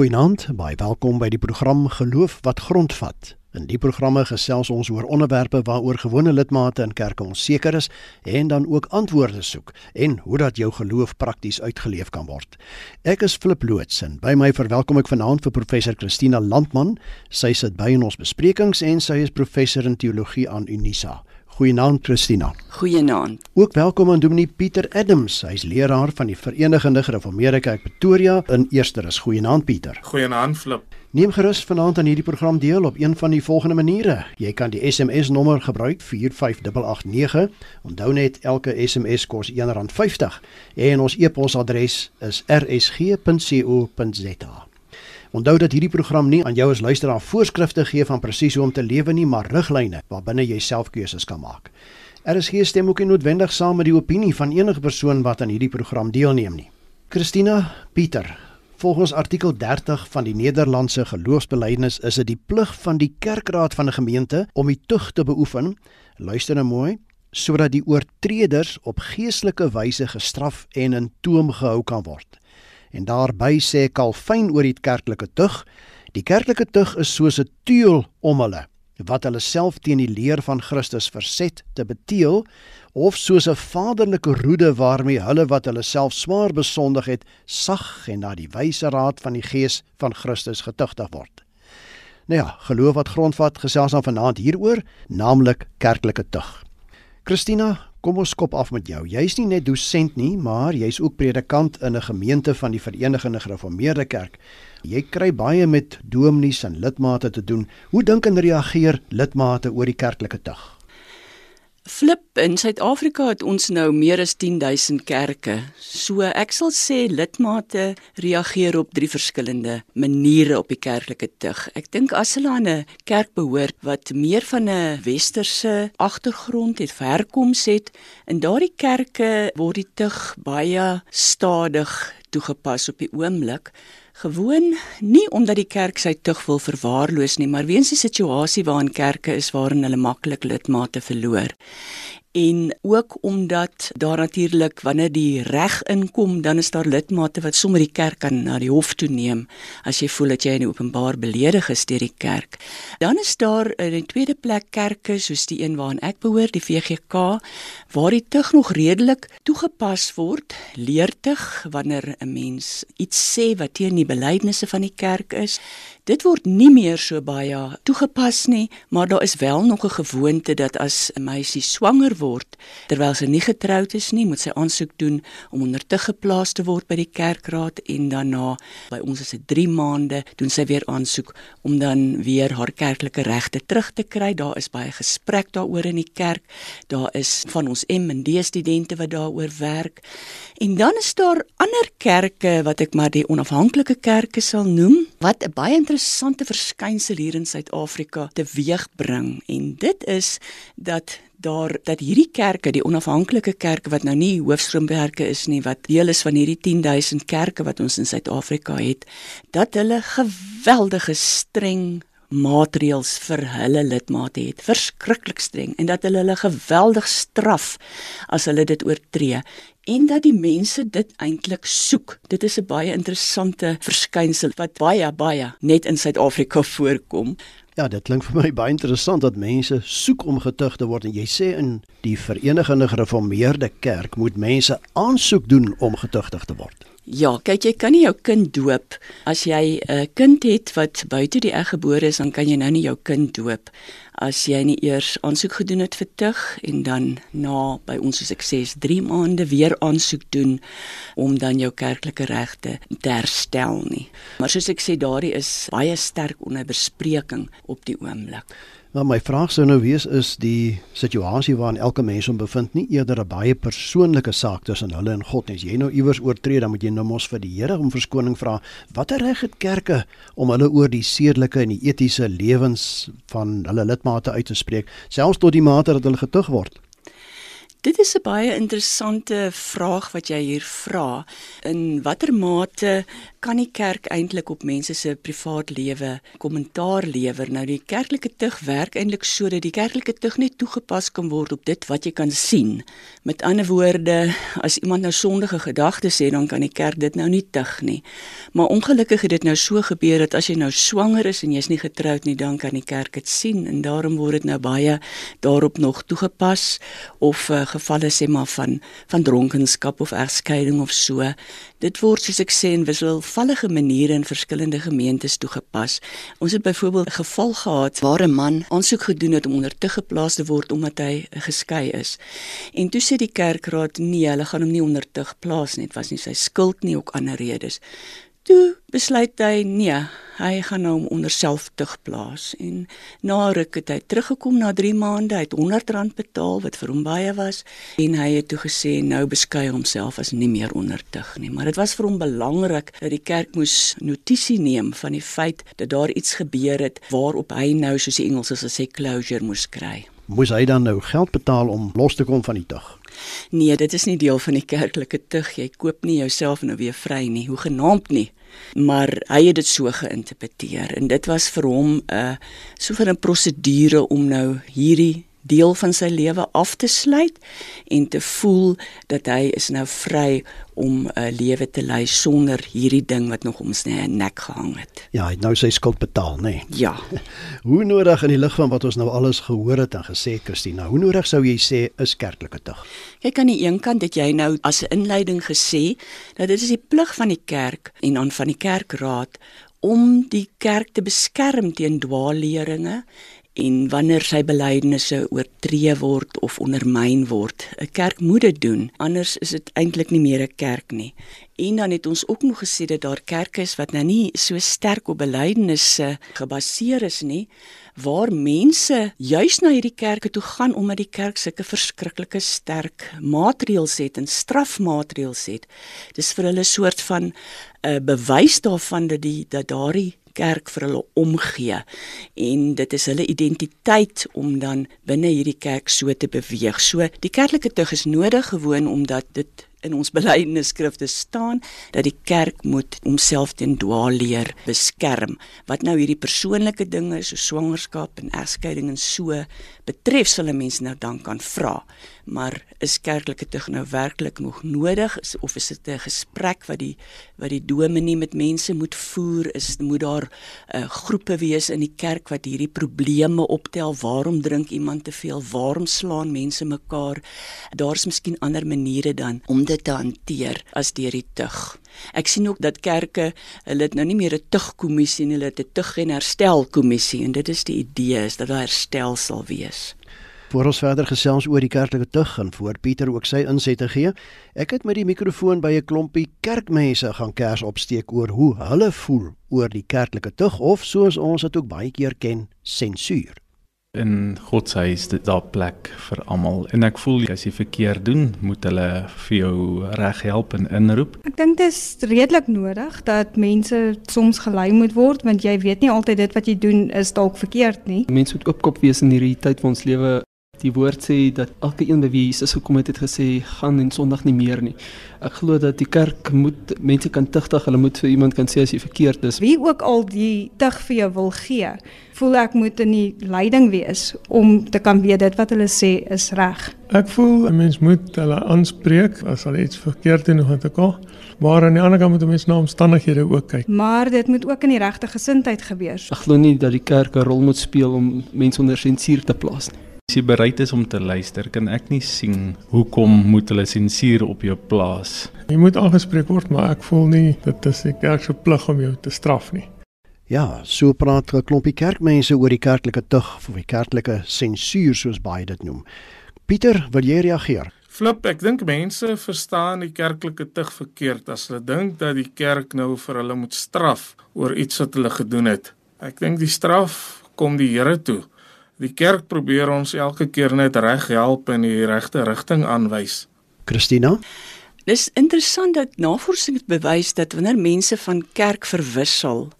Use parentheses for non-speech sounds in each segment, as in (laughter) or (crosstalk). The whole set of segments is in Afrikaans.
Goeienaand, baie welkom by die program Geloof wat grondvat. In die programme gesels ons oor onderwerpe waaroor gewone lidmate in kerke onseker is en dan ook antwoorde soek en hoe dat jou geloof prakties uitgeleef kan word. Ek is Flip loods en by my verwelkom ek vanaand vir professor Christina Landman. Sy sit by in ons besprekings en sy is professor in teologie aan Unisa. Goeienaand Christina. Goeienaand. Ook welkom aan Dominee Pieter Adams. Hy's leraar van die Verenigde Gereformeerde Kerk Pretoria in Eersteres. Goeienaand Pieter. Goeienaand Flip. Neem gerus vanaand aan hierdie program deel op een van die volgende maniere. Jy kan die SMS nommer gebruik 45889. Onthou net elke SMS kos R1.50 en ons e-posadres is rsg.co.za. Onthou dat hierdie program nie aan jou as luisteraar voorskrifte gee van presies hoe om te lewe nie, maar riglyne waarbinne jy self keuses kan maak. RSG stem ook nie noodwendig saam met die opinie van enige persoon wat aan hierdie program deelneem nie. Christina Pieter, volgens artikel 30 van die Nederlandse geloofsbelijdenis is dit die plig van die kerkraad van 'n gemeente om die tug te beoefen. Luister nou mooi sodat die oortreders op geestelike wyse gestraf en in toom gehou kan word. En daarby sê Calvin oor die kerklike tug, die kerklike tug is soos 'n tuil om hulle wat hulle self teen die leer van Christus verset te beteel of soos 'n vaderlike roede waarmee hulle wat hulle self swaar besondig het sag en na die wyse raad van die gees van Christus getugtig word. Nou ja, geloof wat grondvat gesels aan vanaand hieroor, naamlik kerklike tug. Christina, Kom ons skop af met jou. Jy's nie net dosent nie, maar jy's ook predikant in 'n gemeente van die Verenigde Gereformeerde Kerk. Jy kry baie met dominees en lidmate te doen. Hoe dink en reageer lidmate oor die kerklike tug? Flip in Suid-Afrika het ons nou meer as 10000 kerke. So ek sal sê lidmate reageer op drie verskillende maniere op die kerklike tug. Ek dink as hulle aan 'n kerk behoort wat meer van 'n westerse agtergrond het, herkoms het, in daardie kerke word die tug baie stadig toegepas op die oomblik. Gewoon nie omdat die kerk sy tug wil verwaarloos nie, maar weens die situasie waarin kerke is waarin hulle maklik lidmate verloor en ook omdat daar natuurlik wanneer die reg inkom dan is daar lidmate wat sommer die kerk kan na die hof toe neem as jy voel dat jy in openbaar beledig is deur die kerk. Dan is daar in die tweede plek kerke soos die een waaraan ek behoort die VGK waar die tug nog redelik toegepas word leertug wanneer 'n mens iets sê wat teen die belydenisse van die kerk is Dit word nie meer so baie toegepas nie, maar daar is wel nog 'n gewoonte dat as 'n meisie swanger word terwyl sy nie getroud is nie, moet sy aansoek doen om onder te geplaas te word by die kerkraad en daarna by ons is dit 3 maande doen sy weer aansoek om dan weer haar kerklike regte terug te kry. Daar is baie gesprek daaroor in die kerk. Daar is van ons M en D studente wat daaroor werk. En dan is daar ander kerke wat ek maar die onafhanklike kerke sal noem wat 'n baie interessante verskynsel hier in Suid-Afrika teweegbring. En dit is dat daar dat hierdie kerke, die onafhanklike kerke wat nou nie hoofstroomwerke is nie, wat deel is van hierdie 10000 kerke wat ons in Suid-Afrika het, dat hulle geweldige streng maatreëls vir hulle lidmate het, verskriklik streng. En dat hulle hulle geweldig straf as hulle dit oortree en dat die mense dit eintlik soek. Dit is 'n baie interessante verskynsel wat baie baie net in Suid-Afrika voorkom. Ja, dit klink vir my baie interessant dat mense soek om getuig te word en jy sê in die Verenigde Gereformeerde Kerk moet mense aansoek doen om getuigtig te word. Ja, kyk jy kan nie jou kind doop as jy 'n kind het wat buite die eg gebore is, dan kan jy nou nie jou kind doop as jy nie eers aansoek gedoen het vir tug en dan na by ons soos ek sê 3 maande weer aansoek doen om dan jou kerklike regte te herstel nie. Maar soos ek sê daardie is baie sterk onder bespreking op die oomblik. Nou my vraag sou nou wees is die situasie waarin elke mens hom bevind nie eerder 'n baie persoonlike saak tussen hulle en God nie. As jy nou iewers oortree, dan moet jy nou mos vir die Here om verskoning vra. Watter reg het kerke om hulle oor die sedelike en die etiese lewens van hulle lidmate uit te spreek, selfs tot die mate dat hulle getug word? Dit is 'n baie interessante vraag wat jy hier vra. In watter mate kan die kerk eintlik op mense se privaat lewe kommentaar lewer? Nou die kerklike tug werk eintlik sodat die kerklike tug net toegepas kan word op dit wat jy kan sien. Met ander woorde, as iemand nou sondige gedagtes het, dan kan die kerk dit nou nie tug nie. Maar ongelukkig het dit nou so gebeur dat as jy nou swanger is en jy's nie getroud nie, dan kan die kerk dit sien en daarom word dit nou baie daarop nog toegepas of uh, gevalle sê maar van van dronkenskap of egskeiding of so. Dit word soos ek sê in wisselvallige maniere in verskillende gemeentes toegepas. Ons het byvoorbeeld 'n geval gehad waar 'n man aansoek gedoen het om onder te geplaas te word omdat hy geskei is. En toe sê die kerkraad nee, hulle gaan hom nie onder te geplaas nie. Dit was nie sy skuld nie, ook ander redes. Toe besluit hy nee, hy gaan nou onder selftug plaas en na ruk het hy teruggekom na 3 maande, hy het R100 betaal wat vir hom baie was en hy het toe gesê nou beskei homself as nie meer onder tug nie, maar dit was vir hom belangrik dat die kerk moes notisie neem van die feit dat daar iets gebeur het waarop hy nou soos die Engels sê closure moes kry. Moes hy dan nou geld betaal om los te kom van die tug? Nee, dit is nie deel van die kerklike tug. Jy koop nie jouself nou weer vry nie, hoe genaamd nie. Maar hy het dit so geïnterpreteer en dit was vir hom 'n uh, so vir 'n prosedure om nou hierdie deel van sy lewe af te sluit en te voel dat hy is nou vry om 'n uh, lewe te lei sonder hierdie ding wat nog om sy nek gehang het. Ja, hy het nou sy skuld betaal, nê? Nee. (laughs) Ja. (laughs) hoe nodig in die lig van wat ons nou alles gehoor het en gesê Christina, hoe nodig sou jy sê is kerklike tug? Kyk aan die een kant dat jy nou as 'n inleiding gesê dat dit is die plig van die kerk en dan van die kerkraad om die kerk te beskerm teen dwaalleringe en wanneer sy belydenisse oortree word of ondermyn word. 'n Kerk moet dit doen, anders is dit eintlik nie meer 'n kerk nie. En dan het ons ook nog gesê dat daar kerke is wat nou nie so sterk op belydenisse gebaseer is nie, waar mense juis na hierdie kerke toe gaan omdat die kerk sulke verskriklike sterk maatreëls het en strafmaatreëls het. Dis vir hulle 'n soort van 'n uh, bewys daarvan dat die dat daardie kerk vir hulle omgee en dit is hulle identiteit om dan binne hierdie kerk so te beweeg. So die kerklike tug is nodig gewoon omdat dit in ons belydenisskrifte staan dat die kerk moet homself teen dwaalleer beskerm. Wat nou hierdie persoonlike dinge so swangerskap en egskeiding en so betref, sal 'n mens nou dan kan vra. Maar is kerklike tug nou werklik nog nodig is, of is dit 'n gesprek wat die wat die dominee met mense moet voer? Is moet daar uh, groepe wees in die kerk wat hierdie probleme optel? Waarom drink iemand te veel? Waarom slaan mense mekaar? Daar's miskien ander maniere dan om dit te hanteer as deur die tug. Ek sien ook dat kerke, hulle het nou nie meer 'n tugkommissie nie, hulle het 'n tug en herstelkommissie en dit is die idee is dat daar herstel sal wees. Voor ons verder gesels oor die kerklike tug en voor Pieter ook sy insette gee, ek het met die mikrofoon by 'n klompie kerkmense gaan kers opsteek oor hoe hulle voel oor die kerklike tug of soos ons dit ook baie keer ken, sensuur. In God se huis is daar plek vir almal en ek voel as jy verkeerd doen, moet hulle vir jou reg help en inroep. Ek dink dit is redelik nodig dat mense soms gelei moet word want jy weet nie altyd dit wat jy doen is dalk verkeerd nie. Mense moet oopkop wees in hierdie tyd van ons lewe Die woord sê dat elke een by wie Jesus gekom het, het gesê gaan en Sondag nie meer nie. Ek glo dat die kerk moet mense kan tugtig, hulle moet vir iemand kan sê as jy verkeerd is. Wie ook al die tug vir jou wil gee, voel ek moet in die leiding wees om te kan weet dit wat hulle sê is reg. Ek voel 'n mens moet hulle aanspreek as hulle iets verkeerd doen of wat ook al. Maar aan die ander kant moet 'n mens na omstandighede ook kyk. Maar dit moet ook in die regte gesindheid gebeur. Ek glo nie dat die kerk 'n rol moet speel om mense onder sensuur te plaas nie. As jy bereid is om te luister, kan ek nie sien hoekom moet hulle sensuur op jou plaas. Jy moet aangespreek word, maar ek voel nie dit is die kerk se plig om jou te straf nie. Ja, so praat 'n klompie kerkmense oor die kerklike tug of die kerklike sensuur soos baie dit noem. Pieter, wil jy reageer? Flip, ek dink mense verstaan die kerklike tug verkeerd as hulle dink dat die kerk nou vir hulle moet straf oor iets wat hulle gedoen het. Ek dink die straf kom die Here toe. Die kerk probeer ons elke keer net reg help en die regte rigting aanwys. Christina? Dis interessant dat navorsing bewys dat wanneer mense van kerk verwissel,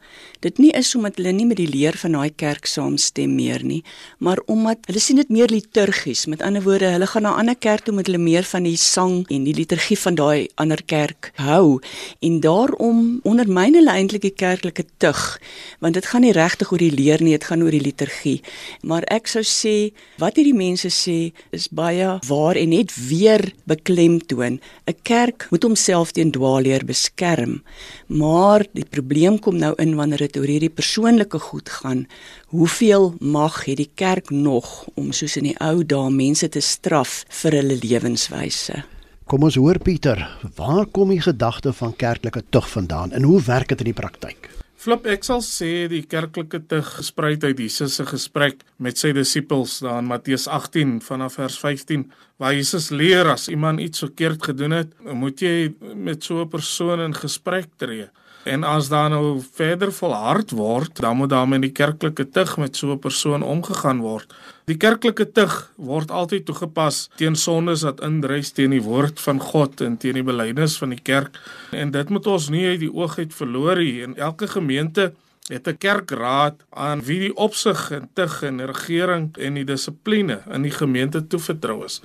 dit nie is omdat hulle nie met die leer van daai kerk saamstem meer nie, maar omdat hulle sien dit meer liturgies. Met ander woorde, hulle gaan na 'n ander kerk toe met hulle meer van die sang en die liturgie van daai ander kerk hou en daarom ondermyn hulle eintlik die kerklike tug, want dit gaan nie regtig oor die leer nie, dit gaan oor die liturgie. Maar ek sou sê wat hierdie mense sê is baie waar en net weer beklemtoon. 'n Kerk moet homself teen dwaalleer beskerm. Maar die probleem kom nou in wanneer dit oor hierdie persoonlike goed gaan. Hoeveel mag het die kerk nog om soos in die ou dae mense te straf vir hulle lewenswyse? Kom ons hoor Pieter, waar kom die gedagte van kerklike tug vandaan en hoe werk dit in die praktyk? Flip ek sal sê die kerklike tug gespruit uit Jesus se gesprek met sy disippels daar in Matteus 18 vanaf vers 15 waar Jesus leer as iemand iets verkeerd gedoen het, moet jy met so 'n persoon in gesprek tree. En as daar nou verder volhard word, dan moet daar met die kerklike tug met so 'n persoon omgegaan word. Die kerklike tug word altyd toegepas teen sondes wat indrys teen die woord van God en teen die belydenis van die kerk. En dit moet ons nie uit die oog uit verloor nie. In elke gemeente het 'n kerkraad aan wie die opsig en tug en regering en die dissipline in die gemeente toevertrou is.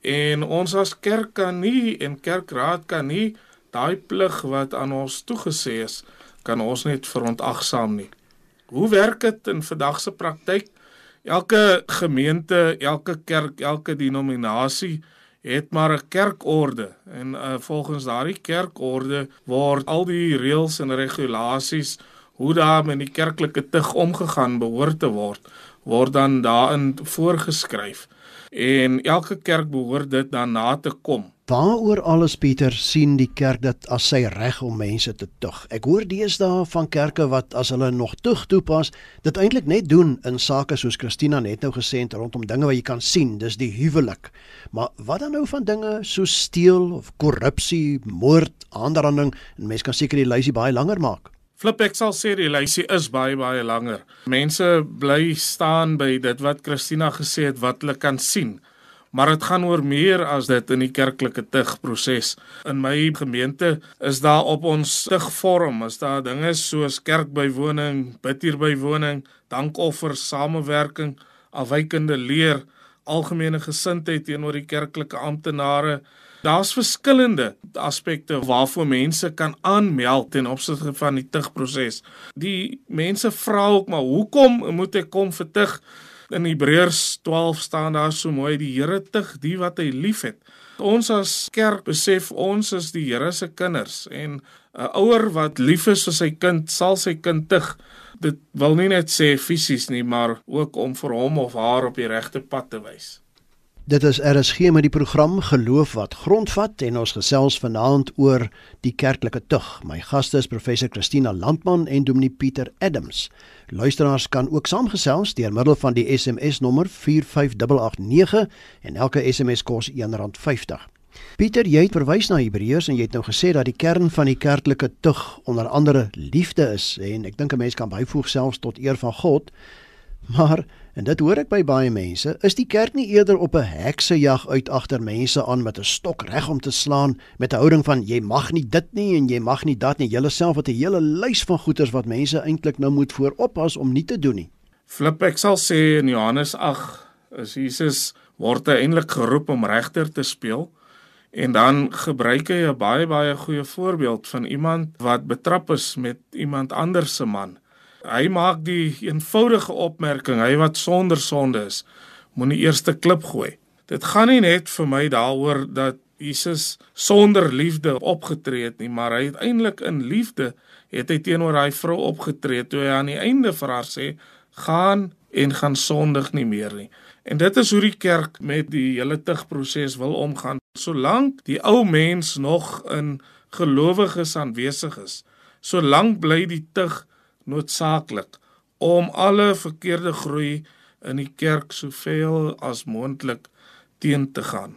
En ons as kerk kan nie en kerkraad kan nie daai plig wat aan ons toegesê is, kan ons net verontagsaam nie. Hoe werk dit in vandag se praktyk? Elke gemeente, elke kerk, elke denominasie het maar 'n kerkorde en uh, volgens daardie kerkorde word al die reëls en regulasies hoe daar met die kerklike tug omgegaan behoort te word, word dan daarin voorgeskryf. En elke kerk behoort dit dan na te kom. Waaroor alles Pieter sien die kerk dit as sy reg om mense te tug. Ek hoor deesdae van kerke wat as hulle nog tug toepas, dit eintlik net doen in sake soos Christina net nou gesê het rondom dinge wat jy kan sien, dis die huwelik. Maar wat dan nou van dinge soos steel of korrupsie, moord, aanranding en mense kan seker die lysie baie langer maak. Flip ek sal sê die lysie is baie baie langer. Mense bly staan by dit wat Christina gesê het wat hulle kan sien maar dit gaan oor meer as dit in die kerklike tugproses. In my gemeente is daar op ons tugvorm, is daar dinge soos kerkbywoning, bidhierbywoning, dankoffer, samewerking, afwykende leer, algemene gesindheid teenoor die kerklike amptenare. Daar's verskillende aspekte waarvoor mense kan aanmeld ten opsigte van die tugproses. Die mense vra ook maar hoekom moet ek kom vir tug? In Hebreërs 12 staan daar so mooi die Here tug die wat hy liefhet. Ons as kerk besef ons is die Here se kinders en 'n ouer wat lief is vir sy kind sal sy kind tug. Dit wil nie net sê fisies nie, maar ook om vir hom of haar op die regte pad te wys. Dit is RSG met die program Geloof wat grondvat en ons gesels vanaand oor die kerklike tug. My gaste is professor Christina Landman en Dominee Pieter Adams. Luisteraars kan ook saamgesels deur middel van die SMS nommer 45889 en elke SMS kos R1.50. Pieter, jy het verwys na Hebreërs en jy het nou gesê dat die kern van die kerklike tug onder andere liefde is en ek dink 'n mens kan byvoeg selfs tot eer van God. Maar en dit hoor ek by baie mense, is die kerk nie eerder op 'n heksejag uit agter mense aan met 'n stok reg om te slaan met 'n houding van jy mag nie dit nie en jy mag nie dat nie. Julle self het 'n hele lys van goeders wat mense eintlik nou moet vooroppas om nie te doen nie. Flip ek sal sê in Johannes 8 is Jesus word hy eintlik geroep om regter te speel. En dan gebruik hy 'n baie baie goeie voorbeeld van iemand wat betrap is met iemand anders se man. Hy maak die eenvoudige opmerking, hy wat sonder sonde is, moenie eerste klip gooi. Dit gaan nie net vir my daaroor dat Jesus sonder liefde opgetree het nie, maar hy het eintlik in liefde het hy teenoor daai vrou opgetree toe hy aan die einde vir haar sê: "Gaan en gaan sondig nie meer nie." En dit is hoe die kerk met die hele tugproses wil omgaan. Solank die ou mens nog in gelowiges aanwesig is, solank bly die tug noodsaaklik om alle verkeerde groei in die kerk soveel as moontlik teen te gaan.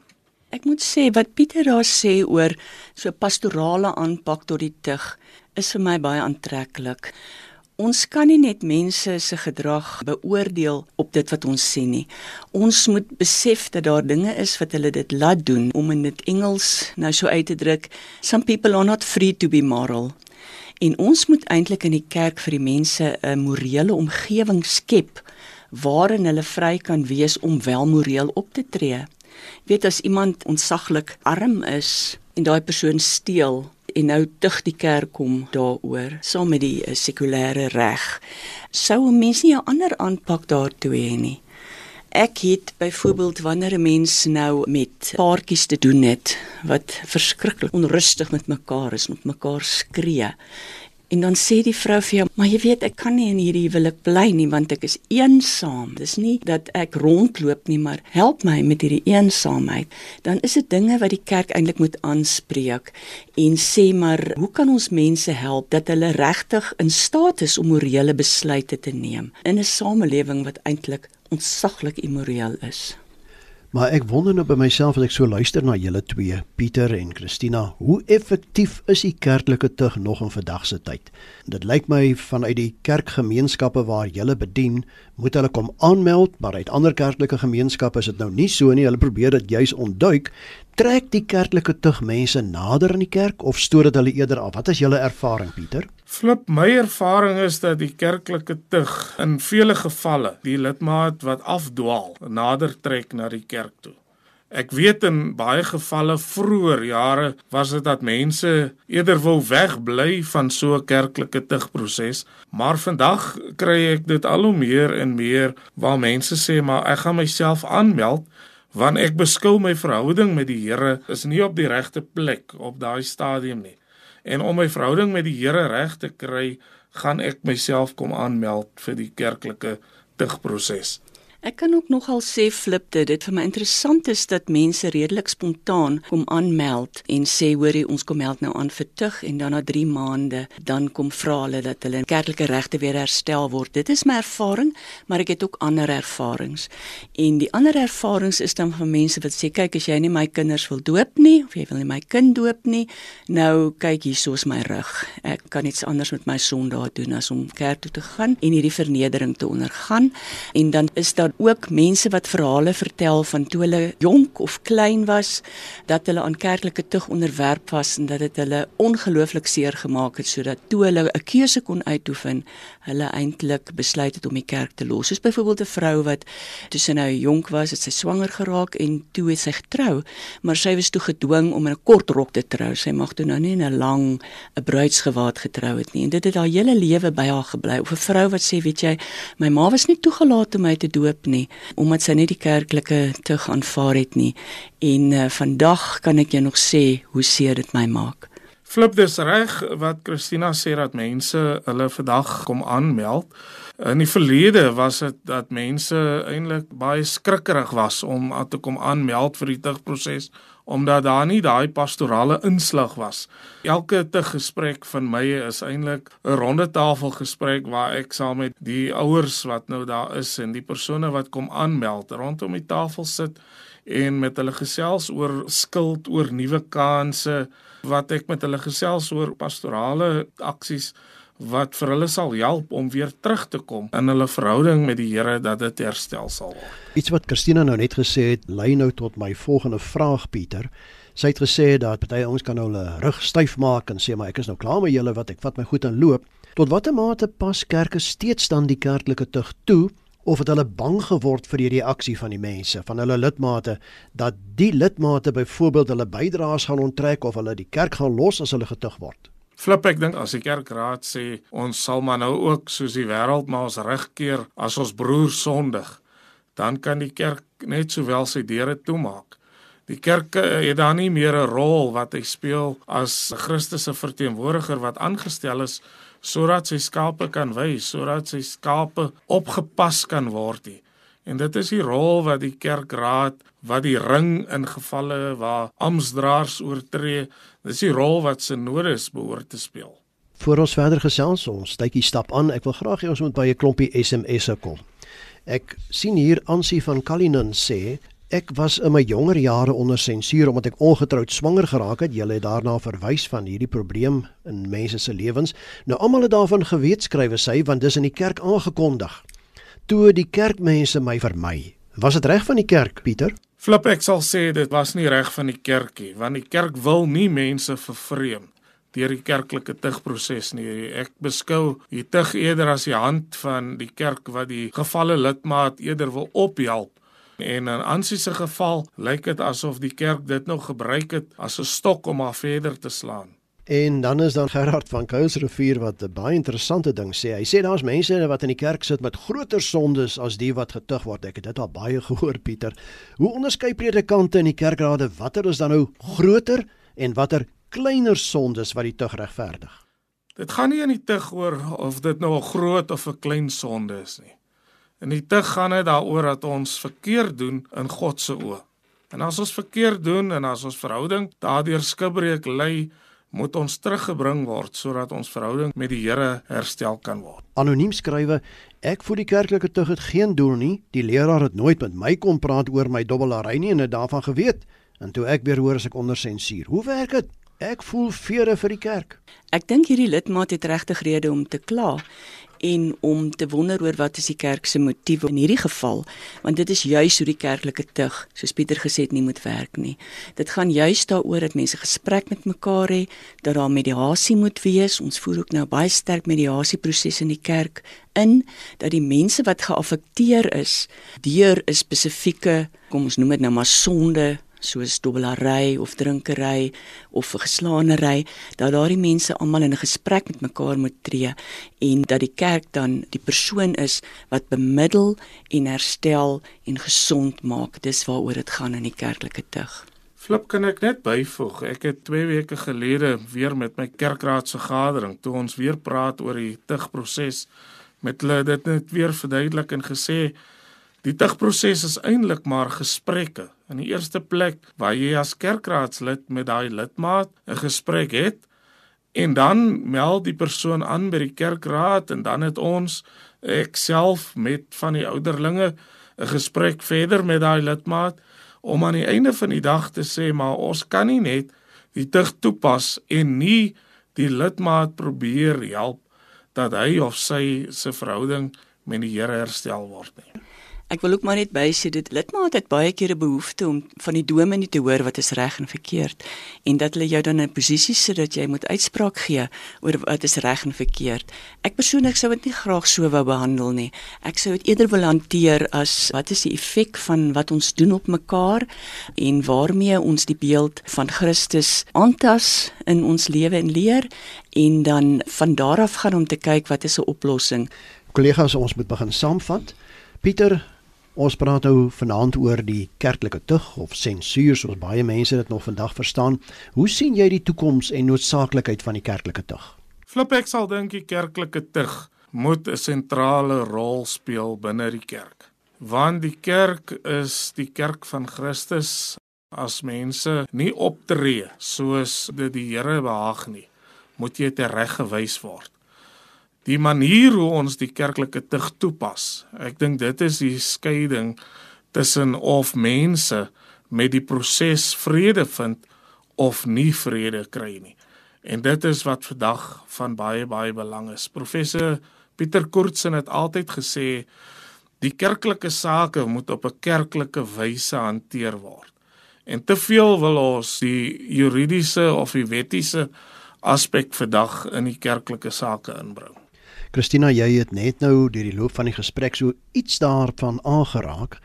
Ek moet sê wat Pieter daar sê oor so pastorale aanpak tot die tug is vir my baie aantreklik. Ons kan nie net mense se gedrag beoordeel op dit wat ons sien nie. Ons moet besef dat daar dinge is wat hulle dit laat doen om in dit Engels nou so uit te druk. Some people are not free to be moral. En ons moet eintlik in die kerk vir die mense 'n morele omgewing skep waarin hulle vry kan wees om wel moreel op te tree. Weet as iemand ontsaglik arm is en daai persoon steel en nou tug die kerk kom daaroor saam met die uh, sekulêre reg sou 'n mens nie 'n ander aanpak daartoe hê nie. Ek het byvoorbeeld wanneer 'n mens nou met paartjies te doen het wat verskriklik onrustig met mekaar is, met mekaar skree. En dan sê die vrou vir jou, "Maar jy weet, ek kan nie in hierdie huwelik bly nie want ek is eensaam. Dis nie dat ek rondloop nie, maar help my met hierdie eensaamheid." Dan is dit dinge wat die kerk eintlik moet aanspreek en sê, "Maar hoe kan ons mense help dat hulle regtig in staat is om morele besluite te neem in 'n samelewing wat eintlik ontsaglik immoreel is?" Maar ek wonder nou by myself as ek so luister na julle twee, Pieter en Christina, hoe effektief is die kerklike tug nog in vandag se tyd? Dit lyk my vanuit die kerkgemeenskappe waar julle bedien, moet hulle kom aanmeld, maar uit ander kerklike gemeenskappe is dit nou nie so nie. Hulle probeer dit juis ontduik. Trek die kerklike tug mense nader aan die kerk of stoot dit hulle eerder af? Wat is julle ervaring, Pieter? Flip, my ervaring is dat die kerklike tug in vele gevalle die lidmaat wat afdwaal nader trek na die kerk toe. Ek weet in baie gevalle vroeër jare was dit dat mense eerder wou wegbly van so 'n kerklike tugproses, maar vandag kry ek dit al hoe meer en meer waar mense sê maar ek gaan myself aanmeld want ek beskou my verhouding met die Here is nie op die regte plek op daai stadium nie en om my verhouding met die Here reg te kry, gaan ek myself kom aanmeld vir die kerklike tugproses. Ek kan ook nogal sê flip dit. Dit vir my interessant is dat mense redelik spontaan kom aanmeld en sê hoorie ons kom meld nou aan vir tug en dan na 3 maande dan kom vra hulle dat hulle kerklike regte weer herstel word. Dit is my ervaring, maar ek het ook ander ervarings. En die ander ervarings is dan van mense wat sê kyk as jy nie my kinders wil doop nie of jy wil nie my kind doop nie, nou kyk hierso is my rug. Ek kan iets anders met my sondae doen as om kerk toe te gaan en hierdie vernedering te ondergaan. En dan is daar dan ook mense wat verhale vertel van toe hulle jonk of klein was dat hulle aan kerklike tug onderwerp was en dat dit hulle ongelooflik seer gemaak het sodat toe hulle 'n keuse kon uitoefen hulle eintlik besluit het om die kerk te los. Soos byvoorbeeld 'n vrou wat toe sy nou jonk was, het sy swanger geraak en toe het sy getrou, maar sy was toe gedwing om in 'n kort rok te trou. Sy mag toe nou nie in 'n lang 'n bruidsgewaad getrou het nie. En dit het haar hele lewe by haar gebly. Of 'n vrou wat sê, weet jy, my ma was nie toegelaat om my te doop nie omdat sy nie die kerklike tug aanvaar het nie en uh, vandag kan ek jou nog sê hoe seer dit my maak. Flip dis reg wat Christina sê dat mense hulle vandag kom aanmeld. In die verlede was dit dat mense eintlik baie skrikkerig was om te kom aanmeld vir die tugproses omdat daar nie daai pastorale inslag was. Elke te gesprek van my is eintlik 'n ronde tafel gesprek waar ek saam met die ouers wat nou daar is en die persone wat kom aanmeld rondom die tafel sit en met hulle gesels oor skuld, oor nuwe kansse, wat ek met hulle gesels oor pastorale aksies wat vir hulle sal help om weer terug te kom in hulle verhouding met die Here dat dit herstel sal word. Iets wat Christina nou net gesê het, lei nou tot my volgende vraag Pieter. Sy het gesê dat party ons kan nou hulle rug styf maak en sê maar ek is nou klaar met julle wat ek vat my goed en loop. Tot watter mate pas kerke steeds dan die kerklike tug toe of het hulle bang geword vir die reaksie van die mense, van hulle lidmate dat die lidmate byvoorbeeld hulle bydraes gaan onttrek of hulle die kerk gaan los as hulle getug word? Flip ek dink as die kerkraad sê ons sal maar nou ook soos die wêreld maar ons regkeer as ons broer sondig, dan kan die kerk net sowel sy deure toemaak. Die kerk eh, het dan nie meer 'n rol wat hy speel as Christus se verteenwoordiger wat aangestel is sodat sy skape kan wys, sodat sy skape opgepas kan word nie. En dit is die rol wat die kerkraad wat die ring in gevalle waar amptdraers oortree, dis die rol wat synodes behoort te speel. Voor ons verder gesels, ons tydjie stap aan. Ek wil graag hê ons moet by 'n klompie SMS'e kom. Ek sien hier Ansie van Kalinin sê Ek was in my jonger jare onder sensuur omdat ek ongetroud swanger geraak het. Julle het daarna verwys van hierdie probleem in mense se lewens. Nou almal het daarvan geweet skrywe sy want dis in die kerk aangekondig toe die kerkmense my vermy. Was dit reg van die kerk, Pieter? Flip ek sal sê dit was nie reg van die kerkie, want die kerk wil nie mense vervreem deur die kerklike tugproses nie. Ek beskou die tug eerder as die hand van die kerk wat die gevalle lidmaat eerder wil ophelp. En in Ansie se geval lyk dit asof die kerk dit nog gebruik het as 'n stok om haar verder te slaan. En dan is dan Gerard van Kuilsrivier wat 'n baie interessante ding sê. Hy sê daar's mense wat in die kerk sit met groter sondes as die wat getug word. Ek het dit al baie (laughs) gehoor, Pieter. Hoe onderskei predikante in die kerkrade watter is dan nou groter en watter kleiner sondes wat die tug regverdig? Dit gaan nie in die tug oor of dit nou 'n groot of 'n klein sonde is nie. In die tug gaan dit daaroor dat ons verkeerd doen in God se oë. En as ons verkeerd doen en as ons verhouding daardeur skibreek lê, moet ons teruggebring word sodat ons verhouding met die Here herstel kan word. Anoniem skrywe: Ek voel die kerklike tug het geen doel nie. Die leraar het nooit met my kom praat oor my dobbelary nie en het daarvan geweet. En toe ek weer hoor as ek onder sensuur. Hoe werk dit? Ek voel vere vir die kerk. Ek dink hierdie lidmaat het regtig rede om te kla en om te wonder oor wat is die kerk se motief in hierdie geval want dit is juis hoe die kerklike tug soos Pieter gesê het nie moet werk nie. Dit gaan juis daaroor dat mense gesprek met mekaar hê dat daar mediasie moet wees. Ons voer ook nou baie sterk mediasieproses in die kerk in dat die mense wat geaffekteer is deur 'n spesifieke kom ons noem dit nou maar sonde soos dobbelary of drinkery of geslaanery dat daardie mense almal in 'n gesprek met mekaar moet tree en dat die kerk dan die persoon is wat bemiddel en herstel en gesond maak. Dis waaroor dit gaan in die kerklike tug. Flip kan ek net byvoeg? Ek het 2 weke gelede weer met my kerkraadsvergadering toe ons weer praat oor die tugproses met hulle dit net weer verduidelik en gesê Die tugproses is eintlik maar gesprekke. In die eerste plek waar jy as kerkraadslid met daai lidmaat 'n gesprek het en dan meld die persoon aan by die kerkraad en dan het ons ek self met van die ouderlinge 'n gesprek verder met daai lidmaat om aan die einde van die dag te sê maar ons kan nie net die tug toepas en nie die lidmaat probeer help dat hy of sy se verhouding met die Here herstel word nie. Ek wil ook maar net bysê dit lidmaat het baie keer 'n behoefte om van die dominee te hoor wat is reg en verkeerd en dat hulle jou dan in 'n posisie sit dat jy moet uitspraak gee oor wat is reg en verkeerd. Ek persoonlik sou dit nie graag so wou behandel nie. Ek sou dit eerder wil hanteer as wat is die effek van wat ons doen op mekaar en waarmee ons die beeld van Christus aantas in ons lewe en leer en dan van daar af gaan om te kyk wat is 'n oplossing. Kollegas, ons moet begin saamvat. Pieter, Ons praat nou vanaand oor die kerklike tug of sensuur soos baie mense dit nog vandag verstaan. Hoe sien jy die toekoms en noodsaaklikheid van die kerklike tug? Flip ek sal dink die kerklike tug moet 'n sentrale rol speel binne die kerk. Want die kerk is die kerk van Christus. As mense nie optree soos dit die Here behaag nie, moet jy tereggewys word die manier hoe ons die kerklike tug toepas. Ek dink dit is die skeiding tussen of mense met die proses vrede vind of nie vrede kry nie. En dit is wat vandag van baie baie belang is. Professor Pieter Kortsen het altyd gesê die kerklike sake moet op 'n kerklike wyse hanteer word. En te veel wil ons die juridiese of die wettiese aspek vandag in die kerklike sake inbring. Christina, jy het net nou deur die loop van die gesprek so iets daarvan aangeraak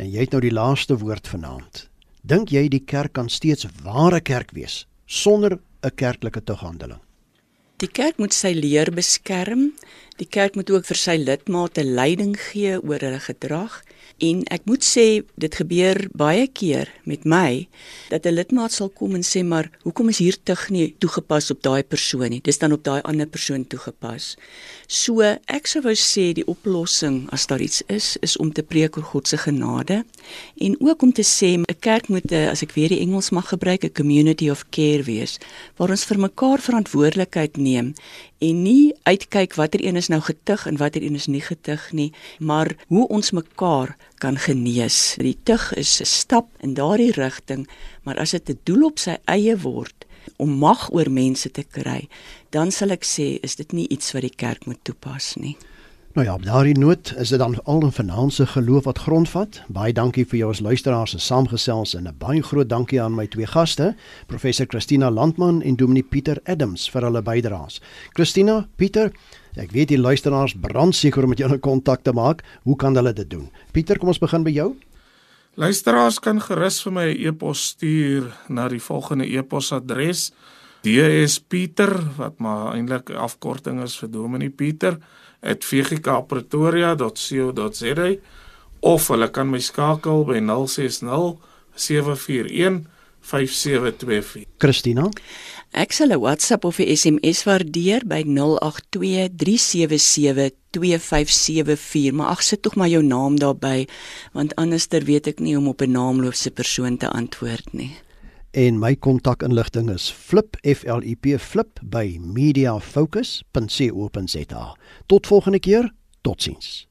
en jy het nou die laaste woord vanaand. Dink jy die kerk kan steeds ware kerk wees sonder 'n kerklike toehandeling? Die kerk moet sy leer beskerm. Die kerk moet ook vir sy lidmate leiding gee oor hulle gedrag En ek moet sê dit gebeur baie keer met my dat 'n lidmaat sal kom en sê maar hoekom is hier tug nie toegepas op daai persoon nie. Dis dan op daai ander persoon toegepas. So ek sou wou sê die oplossing as daar iets is is om te preek oor God se genade en ook om te sê 'n kerk moet as ek weer die Engels mag gebruik 'n community of care wees waar ons vir mekaar verantwoordelikheid neem en nie uitkyk watter een is nou getug en watter een is nie getug nie, maar hoe ons mekaar kan genees. Die tug is 'n stap in daardie rigting, maar as dit 'n doel op sy eie word om mag oor mense te kry, dan sal ek sê is dit nie iets wat die kerk moet toepas nie. Nou ja, op daardie noot is dit dan al 'n finansiële geloof wat grondvat. Baie dankie vir jou as luisteraars se saamgesels en 'n baie groot dankie aan my twee gaste, professor Christina Landman en Dominee Pieter Adams vir hulle bydraes. Christina, Pieter, ek weet die luisteraars brand seker om met jou 'n kontak te maak. Hoe kan hulle dit doen? Pieter, kom ons begin by jou. Luisteraars kan gerus vir my 'n e e-pos stuur na die volgende e-posadres: dspieter wat maar eintlik afkorting is vir Dominee Pieter @vgkpretoria.co.za of hulle kan my skakel by 060 741 5724. Christina. Ek sal 'n WhatsApp of 'n SMS waardeer by 0823772574, maar ag sit tog maar jou naam daarby, want anderster weet ek nie om op 'n naamlose persoon te antwoord nie. En my kontakinligting is flip f l i p flip by mediafocus.co.za. Tot volgende keer. Totsiens.